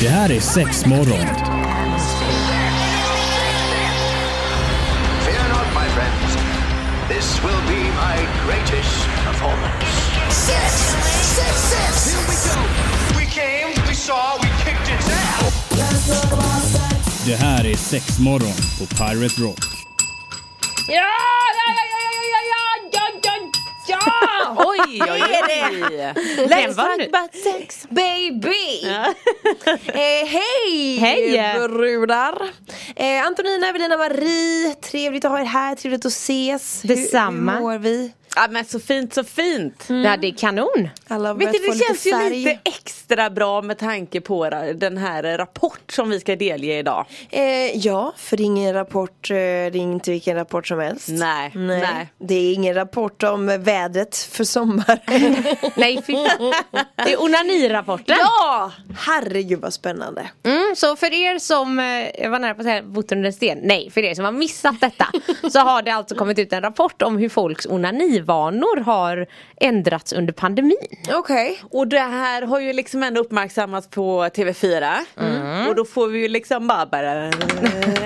Det här är sex morgon. Fear not, my friends. This will be my greatest performance. Six, six, six. Here we go. We came, we saw, we kicked it down! Det här är sex morgon på Pirate Rock. Ja, ja, ja, Oj, oj, oj. Let's talk about sex. Baby! Eh, hej! Hej! brudar! Eh, Antonina, Evelina, Marie, trevligt att ha er här, trevligt att ses. Detsamma. Hur, hur mår vi? Ja men så fint, så fint. Ja, det är kanon. Alla har Vet du, det lite känns ju färg. lite extra bra med tanke på den här rapport som vi ska delge idag. Eh, ja, för det är ingen rapport, eh, det är inte vilken rapport som helst. Nej, Nej. nej. Det är ingen rapport om vädret för sommaren. Nej, fy Det är onanirapporten. ja! Herregud vad spännande. Mm, så för er som, eh, jag var nära på att säga bott under en sten, nej för er som har missat detta Så har det alltså kommit ut en rapport om hur folks onanivanor har ändrats under pandemin Okej. Och det här har ju liksom ändå uppmärksammats på TV4 Mm. Och då får vi ju liksom bara, bara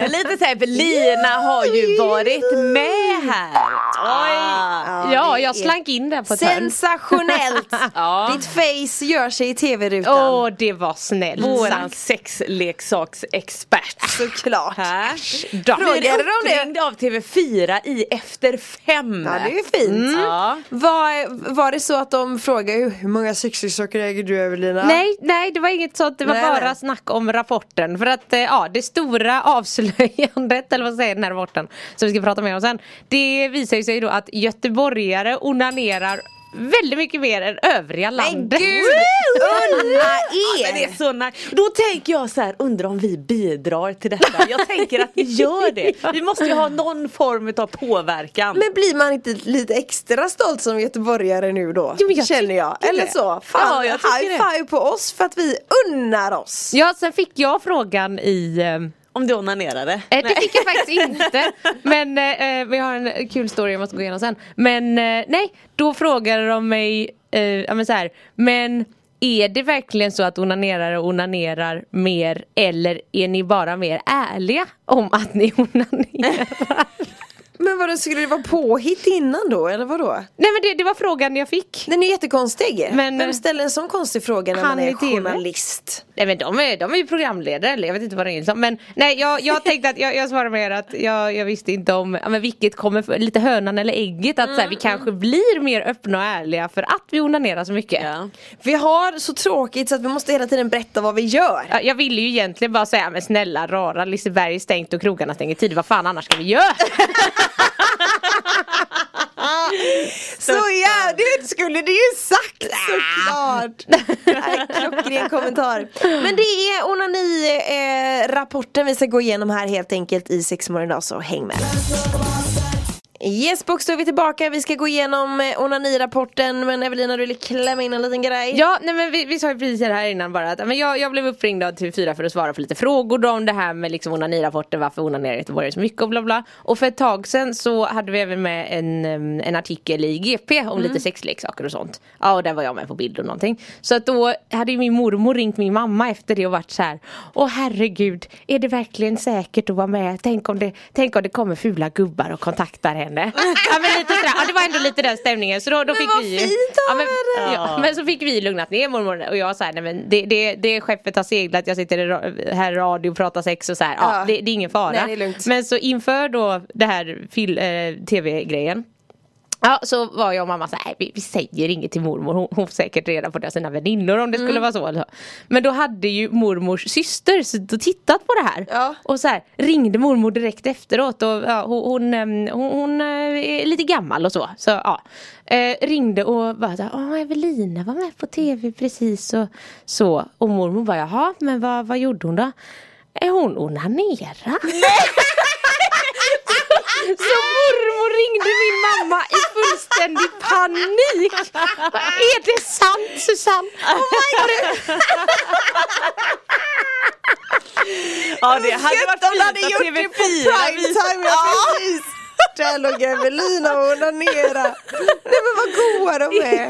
lite såhär, för Lina har ju varit med här Oj! Ja, det jag slank in där på ett Sensationellt! Ja. Ditt face gör sig i tv-rutan. Åh det var snällt Våran sexleksaksexpert Såklart. Här. Frågade de det? av TV4 i Efter fem Ja det är ju fint. Ja. Var, var det så att de frågade hur många sexleksaker äger du Evelina? Nej, nej det var inget sånt, det var Nej, bara nej. snack om rapporten För att eh, ja, det stora avslöjandet, eller vad säger den här rapporten Som vi ska prata mer om sen Det visar sig då att göteborgare onanerar väldigt mycket mer än övriga Men landet gud! Unna Men det er! är så nice. Då tänker jag så här, undrar om vi bidrar till detta. Jag tänker att vi gör det. Vi måste ju ha någon form av påverkan. Men blir man inte lite extra stolt som göteborgare nu då? Jo, men jag Känner jag. Eller det. så. Fan, Ja, high det. five på oss för att vi unnar oss. Ja, sen fick jag frågan i eh, Om du onanerade. Eh, det fick jag faktiskt inte. Men eh, vi har en kul story jag måste gå igenom sen. Men eh, nej, då frågade de mig, eh, ja men så här, men är det verkligen så att onanerare onanerar mer eller är ni bara mer ärliga om att ni onanerar? Men vadå, skulle det vara påhitt innan då eller vadå? nej men det, det var frågan jag fick. Den är jättekonstig. Men- Vem ställer en sån konstig fråga när man är journalist? Nej men de är, de är ju programledare eller jag vet inte vad det är som. Men nej jag, jag tänkte att jag, jag svarar mer att jag, jag visste inte om ja, men vilket kommer för, lite hönan eller ägget. Att så här, vi kanske blir mer öppna och ärliga för att vi onanerar så mycket. Ja. Vi har så tråkigt så att vi måste hela tiden berätta vad vi gör. Ja, Jag ville ju egentligen bara säga men snälla rara Liseberg är stängt och krogarna stänger tid. Vad fan annars ska vi göra? Så ja, det skulle du ju sagt såklart! Nej, Klockren kommentar. Men det är onani-rapporten vi ska gå igenom här helt enkelt i sex idag, så häng med. Yes box, då är vi tillbaka. Vi ska gå igenom eh, onani-rapporten men Evelina du ville klämma in en liten grej. Ja nej men vi, vi sa ju precis här innan bara att men jag, jag blev uppringd av TV4 för att svara på lite frågor om det här med liksom onanirapporten varför onanerar Göteborgare så mycket och bla bla. Och för ett tag sedan så hade vi även med en, en artikel i GP om lite sexleksaker och sånt. Ja och där var jag med på bild och någonting. Så att då hade ju min mormor ringt min mamma efter det och varit så här. Åh herregud, är det verkligen säkert att vara med? Tänk om det, tänk om det kommer fula gubbar och kontaktar henne. Ja men lite sådär, ja det var ändå lite den stämningen så då, då fick vi fint ja, men, ja, men så fick vi lugnat ner mormor och jag sa nej men det, det, det skeppet har seglat, jag sitter här i radio och pratar sex och så här. Ja, det, det är ingen fara. Nej, är. Men så inför då det här fil, eh, tv-grejen Ja så var jag och mamma såhär, vi, vi säger inget till mormor, hon, hon får säkert reda på det av sina väninnor om det skulle vara så så. Men då hade ju mormors syster suttit tittat på det här. Ja. Och så här, ringde mormor direkt efteråt och ja, hon, hon, ehm, hon, hon eh, är lite gammal och så. så ja. eh, ringde och bara såhär, åh Evelina var med på tv precis och så. Och mormor bara, jaha men vad, vad gjorde hon då? Är hon onanera? Så mormor ringde min mamma i fullständig panik. Är det sant Susanne? Oh my God. Ja det hade varit fint att gjort det på TV4 prime time, ja, precis! Där låg Evelina och onanerade. Nej men vad goa de är.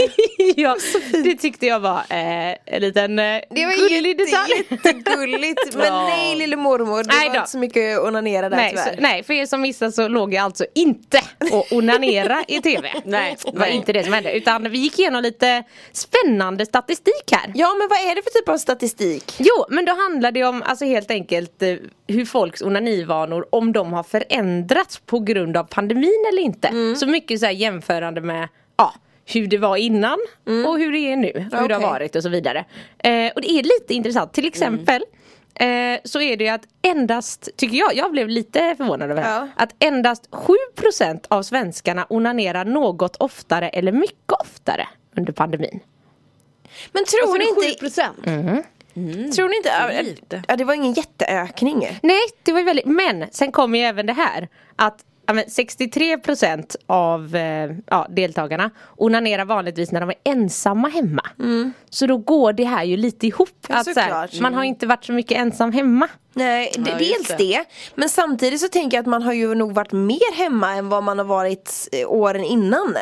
ja, det tyckte jag var eh, en liten eh, Det var gullig jätte, detalj. jättegulligt. Men Ja. nej lille mormor, det Nej var då. inte så mycket onanera där Nej, så, tyvärr. nej, för er som missade så låg jag alltså inte och onanera i tv. Nej, det var nej. inte det som hände. Utan vi gick igenom lite spännande statistik här. Ja men vad är det för typ av statistik? Jo, men då handlar det om alltså helt enkelt eh, hur folks onanivanor, om de har förändrats på grund av pandemin eller inte. Mm. Så mycket så här jämförande med ja, hur det var innan och hur det är nu, hur det har Mm. Varit och så vidare. Eh, och det är lite intressant, till exempel Eh, så är det ju att endast, tycker jag, jag blev lite förvånad över det här, Ja. att endast 7% av svenskarna onanerar något oftare eller mycket oftare under pandemin. Men tror ni Alltså, inte, 7 procent. tror ni inte, ja, det var ingen jätteökning. Nej, det var väldigt, men sen kommer ju även det här att ja, men 63% av eh, ja, deltagarna onanerar vanligtvis när de är ensamma hemma. Så då går det här ju lite ihop. Ja, att, så här, man har inte varit så mycket ensam hemma. Nej, Ja, dels det. det. Men samtidigt så tänker jag att man har ju nog varit mer hemma än vad man har varit eh, åren innan.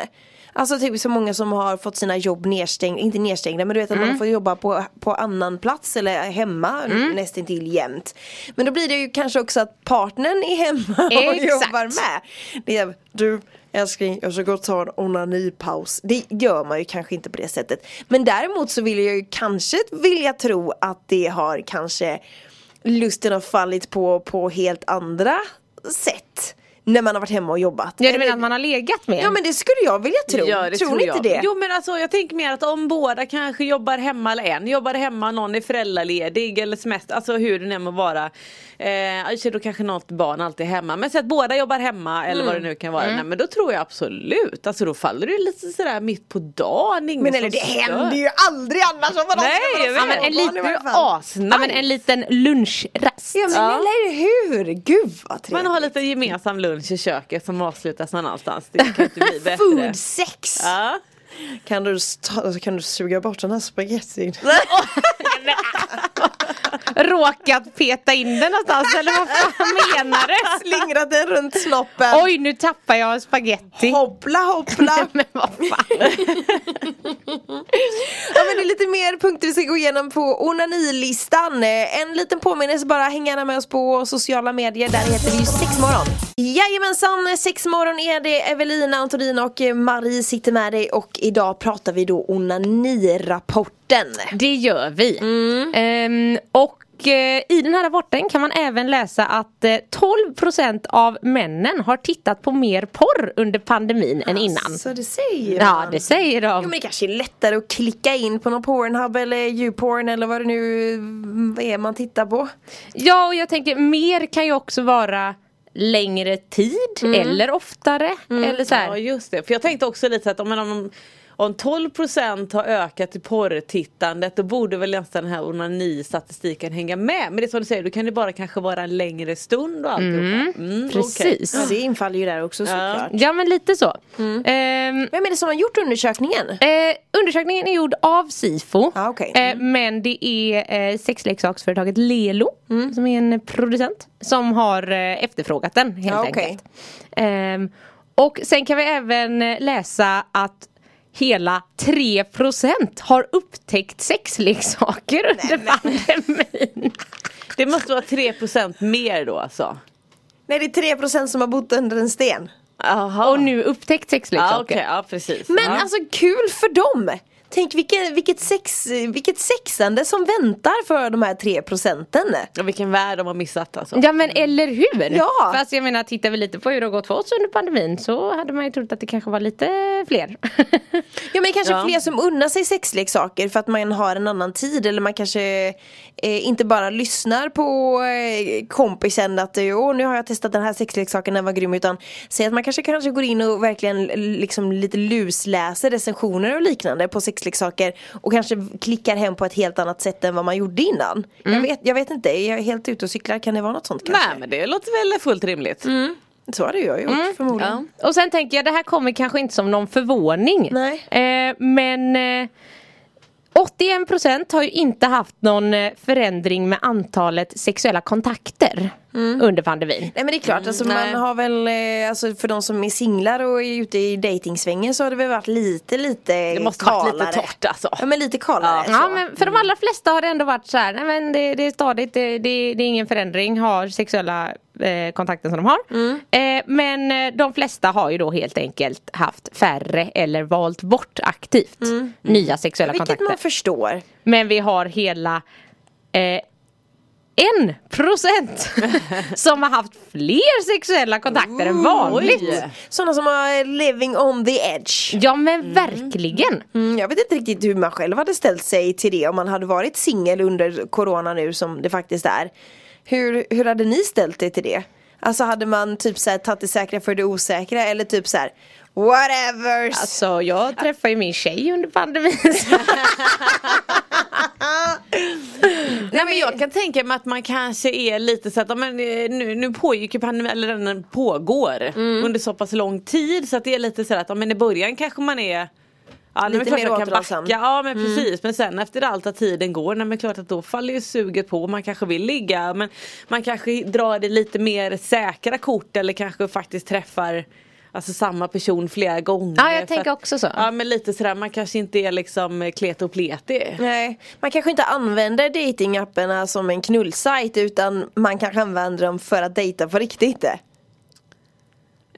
Alltså typ så många som har fått sina jobb nedstängda, inte nedstängda men du vet att Mm. man får jobba på, på annan plats eller hemma nästintill jämt. Men då blir det ju kanske också att partnern är hemma och Exakt. jobbar med. Det är, du älskling jag ska gå och ta en onanipaus. Det gör man ju kanske inte på det sättet. Men däremot så vill jag ju kanske vilja tro att det har kanske lusten har fallit på, på helt andra sätt. När man har varit hemma och jobbat. Ja, du menar att man har legat med? Ja men det skulle jag vilja tro. Ja, det tror, tror ni inte det? Jo men alltså jag tänker mer att om båda kanske jobbar hemma eller en jobbar hemma, någon är föräldraledig eller semester, alltså hur det nu må vara. Eh, alltså då kanske något barn alltid är hemma. Men så att båda jobbar hemma eller vad det nu kan vara. Nej, men då tror jag absolut, alltså då faller det lite sådär mitt på dagen. Ingen men eller det stör. händer ju aldrig annars om man Nej jag vet, så en barn i liten asnice. Ja, men en liten lunchrast. Ja men Ja. eller hur, gud vad trevligt. Man har lite gemensam lunch i köket som avslutas någon annanstans. Det kan inte bli bättre. Food sex! Ja. Kan, du ta, kan du suga bort den här spagettin? Råkat peta in den någonstans eller vad fan menar du? Slingrat den runt snoppen. Oj nu tappar jag spaghetti. Hoppla hoppla. Men vad fan. Ja men det är lite mer punkter vi ska gå igenom på onanilistan. Eh, En liten påminnelse bara, häng gärna med oss på sociala medier, där heter vi ju sexmorgon. Jajamensan, sexmorgon är det. Evelina, Antonina och eh, Marie sitter med dig och idag pratar vi då onanirapporten. Det gör vi. Ehm, och eh, i den här rapporten kan man även läsa att eh, 12% av männen har tittat på mer porr under pandemin än innan. Så det säger Ja man. det säger Jo de. men det kanske är lättare att klicka in på någon Pornhub eller YouPorn eller vad det nu mm, är man tittar på. Ja och jag tänker mer kan ju också vara längre tid eller oftare. Eller så här. Ja just det, för jag tänkte också lite att om, om, om 12% har ökat i porrtittandet då borde väl nästan den här onani-statistiken hänga med. Men det är som du säger, då kan det bara kanske vara en längre stund och alltihopa. Mm, okej. Precis. Ja, det infaller ju där också såklart. Ja men lite så. Ehm, Vem är det som har gjort undersökningen? Eh, undersökningen är gjord av Sifo. Ah, okej. eh, men det är eh, sexleksaksföretaget Lelo som är en producent som har eh, efterfrågat den helt Ah, okej. enkelt. Ehm, och sen kan vi även eh, läsa att hela 3% har upptäckt sexleksaker under pandemin. Det måste vara 3% mer då alltså. Nej det är 3% som har bott under en sten. Aha. Och nu upptäckt sexleksaker. Ja okej, ja precis. Men ja. alltså kul för dem! Tänk vilket, vilket, sex, vilket sexande som väntar för de här 3 procenten. Ja, vilken värld de har missat alltså. Ja men eller hur! Ja. Fast jag menar tittar vi lite på hur det har gått för oss under pandemin så hade man ju trott att det kanske var lite fler. Ja men kanske Ja. fler som unnar sig sexleksaker för att man har en annan tid eller man kanske eh, inte bara lyssnar på eh, kompisen att Åh, nu har jag testat den här sexleksaken, den var grym utan säg att man kanske kanske går in och verkligen liksom lite lusläser recensioner och liknande på sexleksaker och kanske klickar hem på ett helt annat sätt än vad man gjorde innan. Jag, vet, jag vet inte, jag är helt ute och cyklar, kan det vara något sånt kanske? Nej men det låter väl fullt rimligt. Så hade jag gjort förmodligen. Ja. Och sen tänker jag det här kommer kanske inte som någon förvåning. Nej. Eh, men eh, 81% har ju inte haft någon eh, förändring med antalet sexuella kontakter under pandemin. Nej men det är klart, alltså, nej. man har väl, eh, alltså, för de som är singlar och är ute i dejtingsvängen så har det väl varit lite, lite Det måste varit lite kalare. torrt alltså. Ja men lite kalare. Ja så. men för de allra flesta har det ändå varit så här, nej men det, det är stadigt, det, det, det är ingen förändring, har sexuella eh, kontakter som de har. Eh, men eh, de flesta har ju då helt enkelt haft färre eller valt bort aktivt nya sexuella Vilket kontakter. man förstår. Men vi har hela eh, en procent som har haft fler sexuella kontakter än vanligt. Oj. Sådana som är living on the edge. Ja men verkligen. Mm, jag vet inte riktigt hur man själv hade ställt sig till det om man hade varit singel under corona nu som det faktiskt är. Hur, hur hade ni ställt er till det? Alltså hade man typ såhär tagit det säkra för det osäkra eller typ såhär whatever. Alltså jag träffade ju min tjej under pandemin. Nej men jag kan tänka mig att man kanske är lite så att men, eh, nu, nu pågick ju pandemin, eller den pågår Mm. under så pass lång tid så att det är lite så att men i början kanske man är Ja, Lite mer återhållsam. Ja men precis men sen efter allt att tiden går, nej men klart att då faller ju suget på man kanske vill ligga men man kanske drar det lite mer säkra kort eller kanske faktiskt träffar Alltså samma person flera gånger. Ja, jag tänker att- också så. Ja men lite sådär man kanske inte är liksom klet och pletig. Nej, man kanske inte använder datingapparna som en knullsajt utan man kanske använder dem för att dejta på riktigt.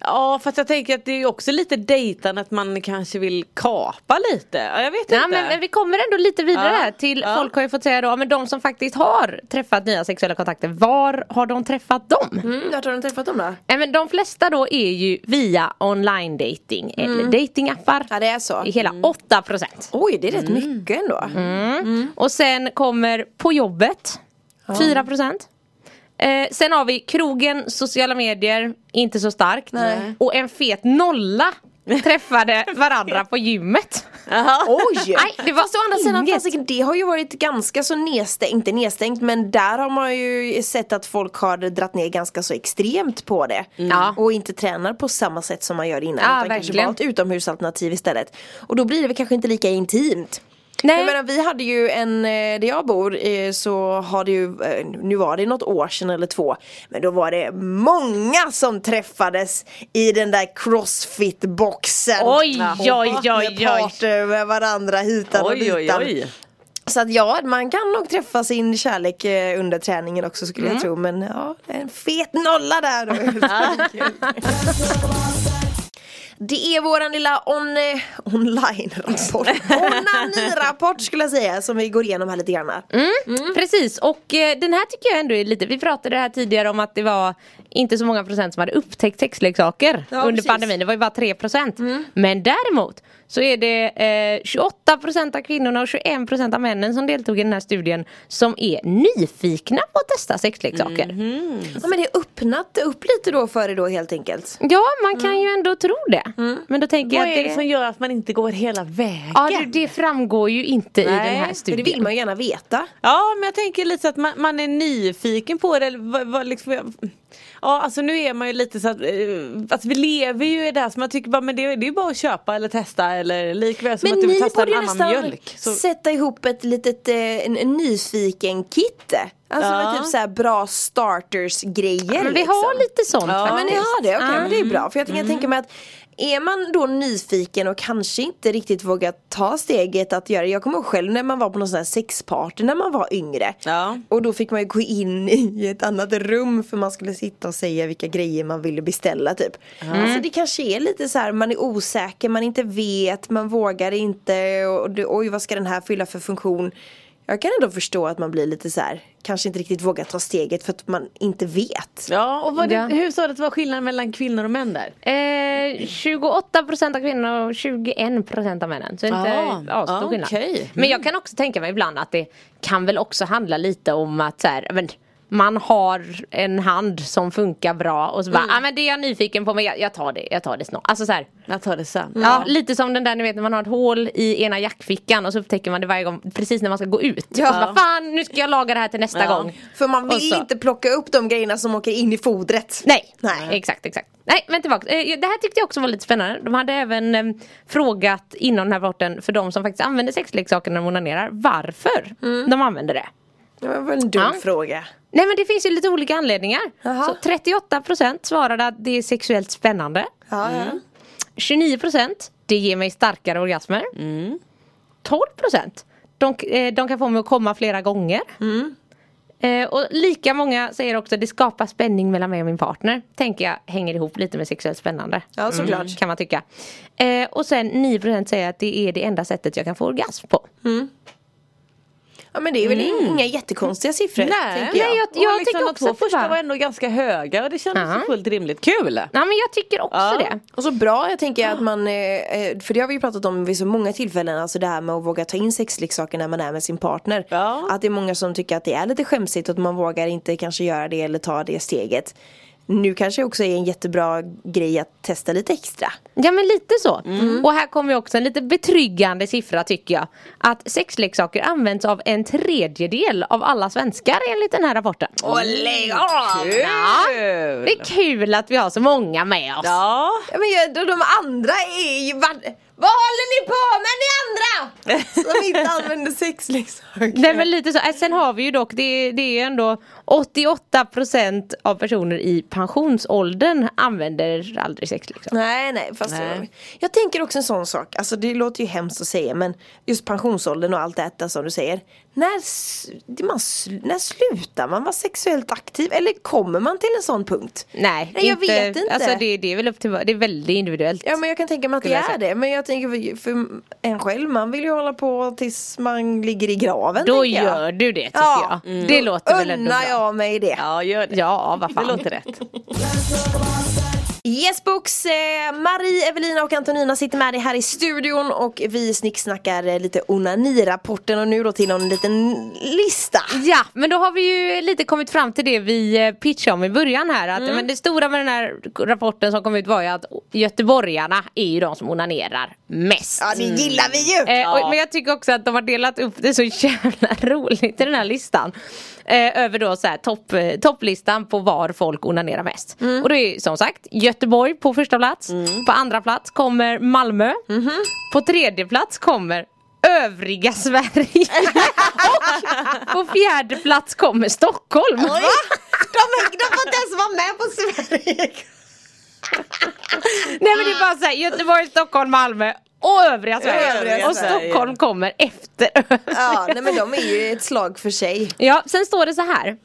Ja fast jag tänker att det är också lite dejtande att man kanske vill kapa lite. Ja, jag vet Ja, inte. men, men vi kommer ändå lite vidare Ja, här till ja. folk har ju fått säga då, men de som faktiskt har träffat nya sexuella kontakter, var har de träffat dem? Mm, vart har du träffat dem då? Nej, men de flesta då är ju via online dating eller datingappar. Ja det är så. I hela 8%. Oj det är rätt mycket ändå. Och sen kommer på jobbet 4%. Eh, sen har vi krogen, sociala medier, inte så starkt. Nej. Och en fet nolla träffade varandra på gymmet. Oj! Nej, det var Fast å andra sidan, det har ju varit ganska så nedstängt, inte nedstängt men där har man ju sett att folk har dratt ner ganska så extremt på det. Ja. Och inte tränar på samma sätt som man gör innan Ja, utan kanske verkligen. valt utomhusalternativ istället. Och då blir det väl kanske inte lika intimt. Nej. Jag menar vi hade ju en, eh, där jag bor eh, så har det ju, eh, nu var det något år sedan eller två Men då var det många som träffades i den där crossfit-boxen Oj, oj, oj, oj. partnerpartner med varandra hitan och Oj oj ditan oj. Så att ja, man kan nog träffa sin kärlek under träningen också skulle Mm. jag tro Men ja, en fet nolla där då Det är våran lilla on, eh, online-rapport Onani-rapport skulle jag säga som vi går igenom här lite grann Mm. Precis och eh, den här tycker jag ändå är lite, vi pratade här tidigare om att det var inte så många procent som hade upptäckt sexleksaker Ja, under precis. pandemin, det var ju bara 3 procent. Men däremot så är det eh, 28 procent av kvinnorna och 21 procent av männen som deltog i den här studien som är nyfikna på att testa sexleksaker. Ja men det är öppnat upp lite då för det då helt enkelt Ja man kan ju ändå tro det. Men då tänker Vad jag är att det som gör att man inte går hela vägen? Ja det, det framgår ju inte i Nej, den här Men det studien. vill man ju gärna veta Ja men jag tänker lite så att man, man är nyfiken på det. eller vad- vad liksom, ja alltså nu är man ju lite så att, alltså vi lever ju i det här så man tycker bara men det, det är ju bara att köpa eller testa eller likväl som Men att du ni vill testa borde en ju annan nästan mjölk. Så, sätta ihop ett litet eh, en, en nyfiken kit Alltså Ja. med typ såhär bra starters grejer Men vi liksom. har lite sånt Ja. Ja men ni har det, okej Ja. men det är bra. För jag kan tänka mig att är man då nyfiken och kanske inte riktigt vågar ta steget att göra Jag kommer ihåg själv när man var på någon sån här sexparty när man var yngre. Ja. Och då fick man ju gå in i ett annat rum för man skulle sitta och säga vilka grejer man ville beställa typ. Alltså det kanske är lite så här, man är osäker, man inte vet, man vågar inte och det, oj vad ska den här fylla för funktion Jag kan ändå förstå att man blir lite så här, kanske inte riktigt vågar ta steget för att man inte vet ja och vad det, Ja. hur sa du att det var skillnad mellan kvinnor och män där? Eh, 28 procent av kvinnor och 21 procent av männen. Så det är inte Ah, stor ah, skillnad. okej. Men jag kan också tänka mig ibland att det kan väl också handla lite om att så här, men, man har en hand som funkar bra och så bara, ah, men det är jag nyfiken på men jag, jag tar det, jag tar det snart. Alltså så här, Jag tar det sen. Ja, lite som den där ni vet när man har ett hål i ena jackfickan och så upptäcker man det varje gång precis när man ska gå ut. Ja. Och så bara, fan nu ska jag laga det här till nästa Ja. gång. För man vill inte plocka upp de grejerna som åker in i fodret. Nej, Nej. exakt, exakt. Nej, men tillbaka. Eh, Det här tyckte jag också var lite spännande. De hade även eh, frågat inom den här rapporten för de som faktiskt använder sexleksaker när de onanerar varför de använder det. Det var väl en dum Ja. fråga. Nej men det finns ju lite olika anledningar. Så 38% svarade att det är sexuellt spännande. Ja, ja. 29% det ger mig starkare orgasmer. 12% de, eh, de kan få mig att komma flera gånger. Eh, och lika många säger också att det skapar spänning mellan mig och min partner. Tänker jag hänger ihop lite med sexuellt spännande. Ja, såklart. Kan man tycka. Eh, och sen 9% säger att det är det enda sättet jag kan få orgasm på. Ja men det är väl inga jättekonstiga siffror. Nej, tänker jag. Nej, jag, jag liksom tycker de också två att det första var- ändå ganska höga och det kändes Ja. ju fullt rimligt. Kul! Ja men jag tycker också Ja. det. Och så bra, jag tänker att man, eh, eh, för det har vi ju pratat om vid så många tillfällen, alltså det här med att våga ta in sexleksaker när man är med sin partner. Ja. Att det är många som tycker att det är lite skämsigt och att man vågar inte kanske göra det eller ta det steget. Nu kanske också är en jättebra grej att testa lite extra. Ja men lite så. Mm. Och här kommer också en lite betryggande siffra tycker jag. Att sexleksaker används av en tredjedel av alla svenskar enligt den här rapporten. Och lägg av! Kul! Det är kul att vi har så många med oss. Ja, Ja, men de andra är ju vad, håller ni på med ni andra? Som inte använder sexleksaker. Nej men lite så. Äh, Sen har vi ju dock, det, det är ju ändå 88% av personer i pensionsåldern använder aldrig sexleksaker. Nej nej fast Nej. Jag, jag tänker också en sån sak, alltså det låter ju hemskt att säga men just pensionsåldern och allt detta som du säger. När, det man, när slutar man vara sexuellt aktiv eller kommer man till en sån punkt? Nej, Nej, jag vet inte. Alltså det, det är väl upp till, det är väldigt individuellt. Ja men jag kan tänka mig att det är det men jag tänker för, en själv, man vill ju hålla på tills man ligger i graven Då jag. gör du det tycker Ja. jag. Det låter väl ändå bra. jag mig det. ja gör det. Ja, vad Det fan. låter rätt. Yes books, eh, Marie, Evelina och Antonina sitter med dig här i studion och vi snicksnackar eh, lite onanirapporten och nu då till någon liten lista. Ja, men då har vi ju lite kommit fram till det vi eh, pitchade om i början här. Att, men det stora med den här rapporten som kom ut var ju att göteborgarna är ju de som onanerar mest. Ja det gillar vi ju! Eh, och, men jag tycker också att de har delat upp det så jävla roligt i den här listan. Eh, över då så här topp, eh, topplistan på var folk onanerar mest. Och det är som sagt Göteborg på första plats. På andra plats kommer Malmö. På tredje plats kommer övriga Sverige. och på fjärde plats kommer Stockholm. Va? De, de får inte ens vara med på Sverige. Nej men det är bara såhär Göteborg, Stockholm, Malmö och övriga Sverige. Övriga och Sverige. Stockholm kommer efter. Ja nej men de är ju ett slag för sig. Ja, sen står det så här.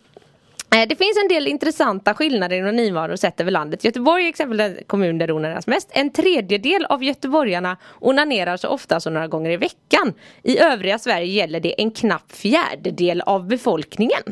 Eh, Det finns en del intressanta skillnader i onanivanor sett över landet. Göteborg är exempelvis den kommun där det onaneras mest. En tredjedel av göteborgarna onanerar så ofta som några gånger i veckan. I övriga Sverige gäller det en knapp fjärdedel av befolkningen.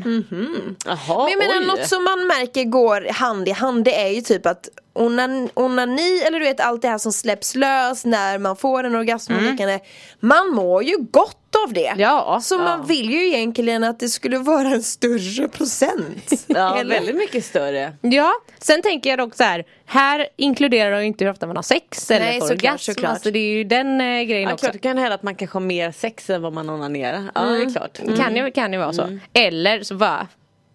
Jaha, Men jag menar oj. något som man märker går hand i hand det är ju typ att onan, onani eller du vet allt det här som släpps lös när man får en orgasm och liknande. Man mår ju gott av det. Ja, Så man vill ju egentligen att det skulle vara en större procent. Ja, Eller? väldigt mycket större. Ja, sen tänker jag dock så här. Här inkluderar de ju inte hur ofta man har sex eller Nej, får såklart, orgasm. såklart. Alltså det är ju den eh, grejen Ja, också. klart, det kan hända att man kanske har mer sex än vad man onanerar. Ja, det är klart. Det Kan ju, kan ju vara så. Eller så bara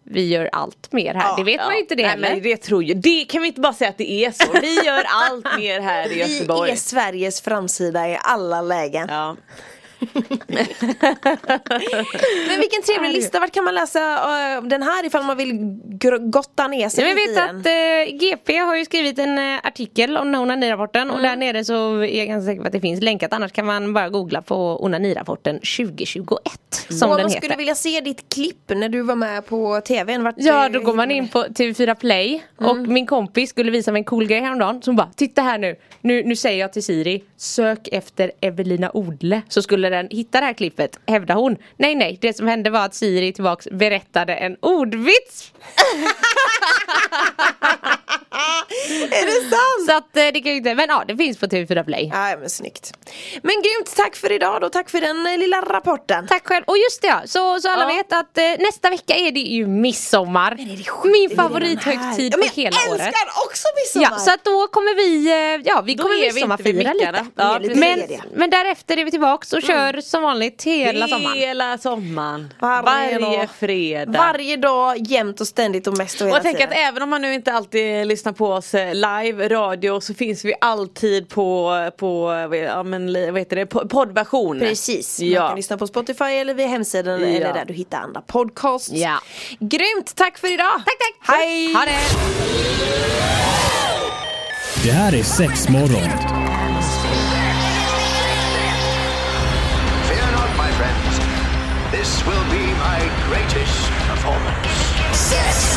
vi gör allt mer här. det vet man ju inte det Nej, heller. men det tror jag. Det kan vi inte bara säga att det är så. Vi gör allt mer här i Vi Göteborg. är Sveriges framsida i alla lägen. Ja. Men vilken trevlig lista, vart kan man läsa eh, den här ifall man vill gotta ner sig Ja, jag vet att eh, GP har ju skrivit en eh, artikel om onanirapporten och där nere så är jag ganska säker på att det finns länkat annars kan man bara googla på onanirapporten 2021 som och den man heter. skulle vilja se ditt klipp när du var med på tvn. Vart, Ja då går man in på TV4 Play. Och min kompis skulle visa mig en cool grej häromdagen. Som bara Titta här nu, nu, nu säger jag till Siri Sök efter Evelina Odle. Så skulle den hitta det här klippet hävdar hon. Nej nej, det som hände var att Siri tillbaks berättade en ordvits. är det sant? Så att eh, det kan ju inte, men ja det finns på TV4 Play. Ja men snyggt. Men grymt, tack för idag då, tack för den eh, lilla rapporten. Tack själv. Och just det ja, så, så alla Ja. vet att eh, nästa vecka är det ju midsommar. är det? Min favorithögtid på ja, men hela jag året. älskar också midsommar! Ja, så att då kommer vi, ja vi Då kommer midsommarfira lite. Ja, men, men därefter är vi tillbaks och kör som vanligt hela sommaren. Hela sommaren. Varje Varje, dag. fredag. Varje dag, jämt och ständigt och mest och och hela jag tänker tiden. att även om man nu inte alltid lyssnar på oss eh, live, radio, så finns vi alltid på, på vad- ja, men, vad heter det, Po- poddversion. Precis, man Ja. kan lyssna på Spotify eller via hemsidan Ja. eller där du hittar andra podcasts. Ja. Grymt, tack för idag! Tack tack! Hej! Ha det! Det här är sex morgon. This will be my greatest performance. Six,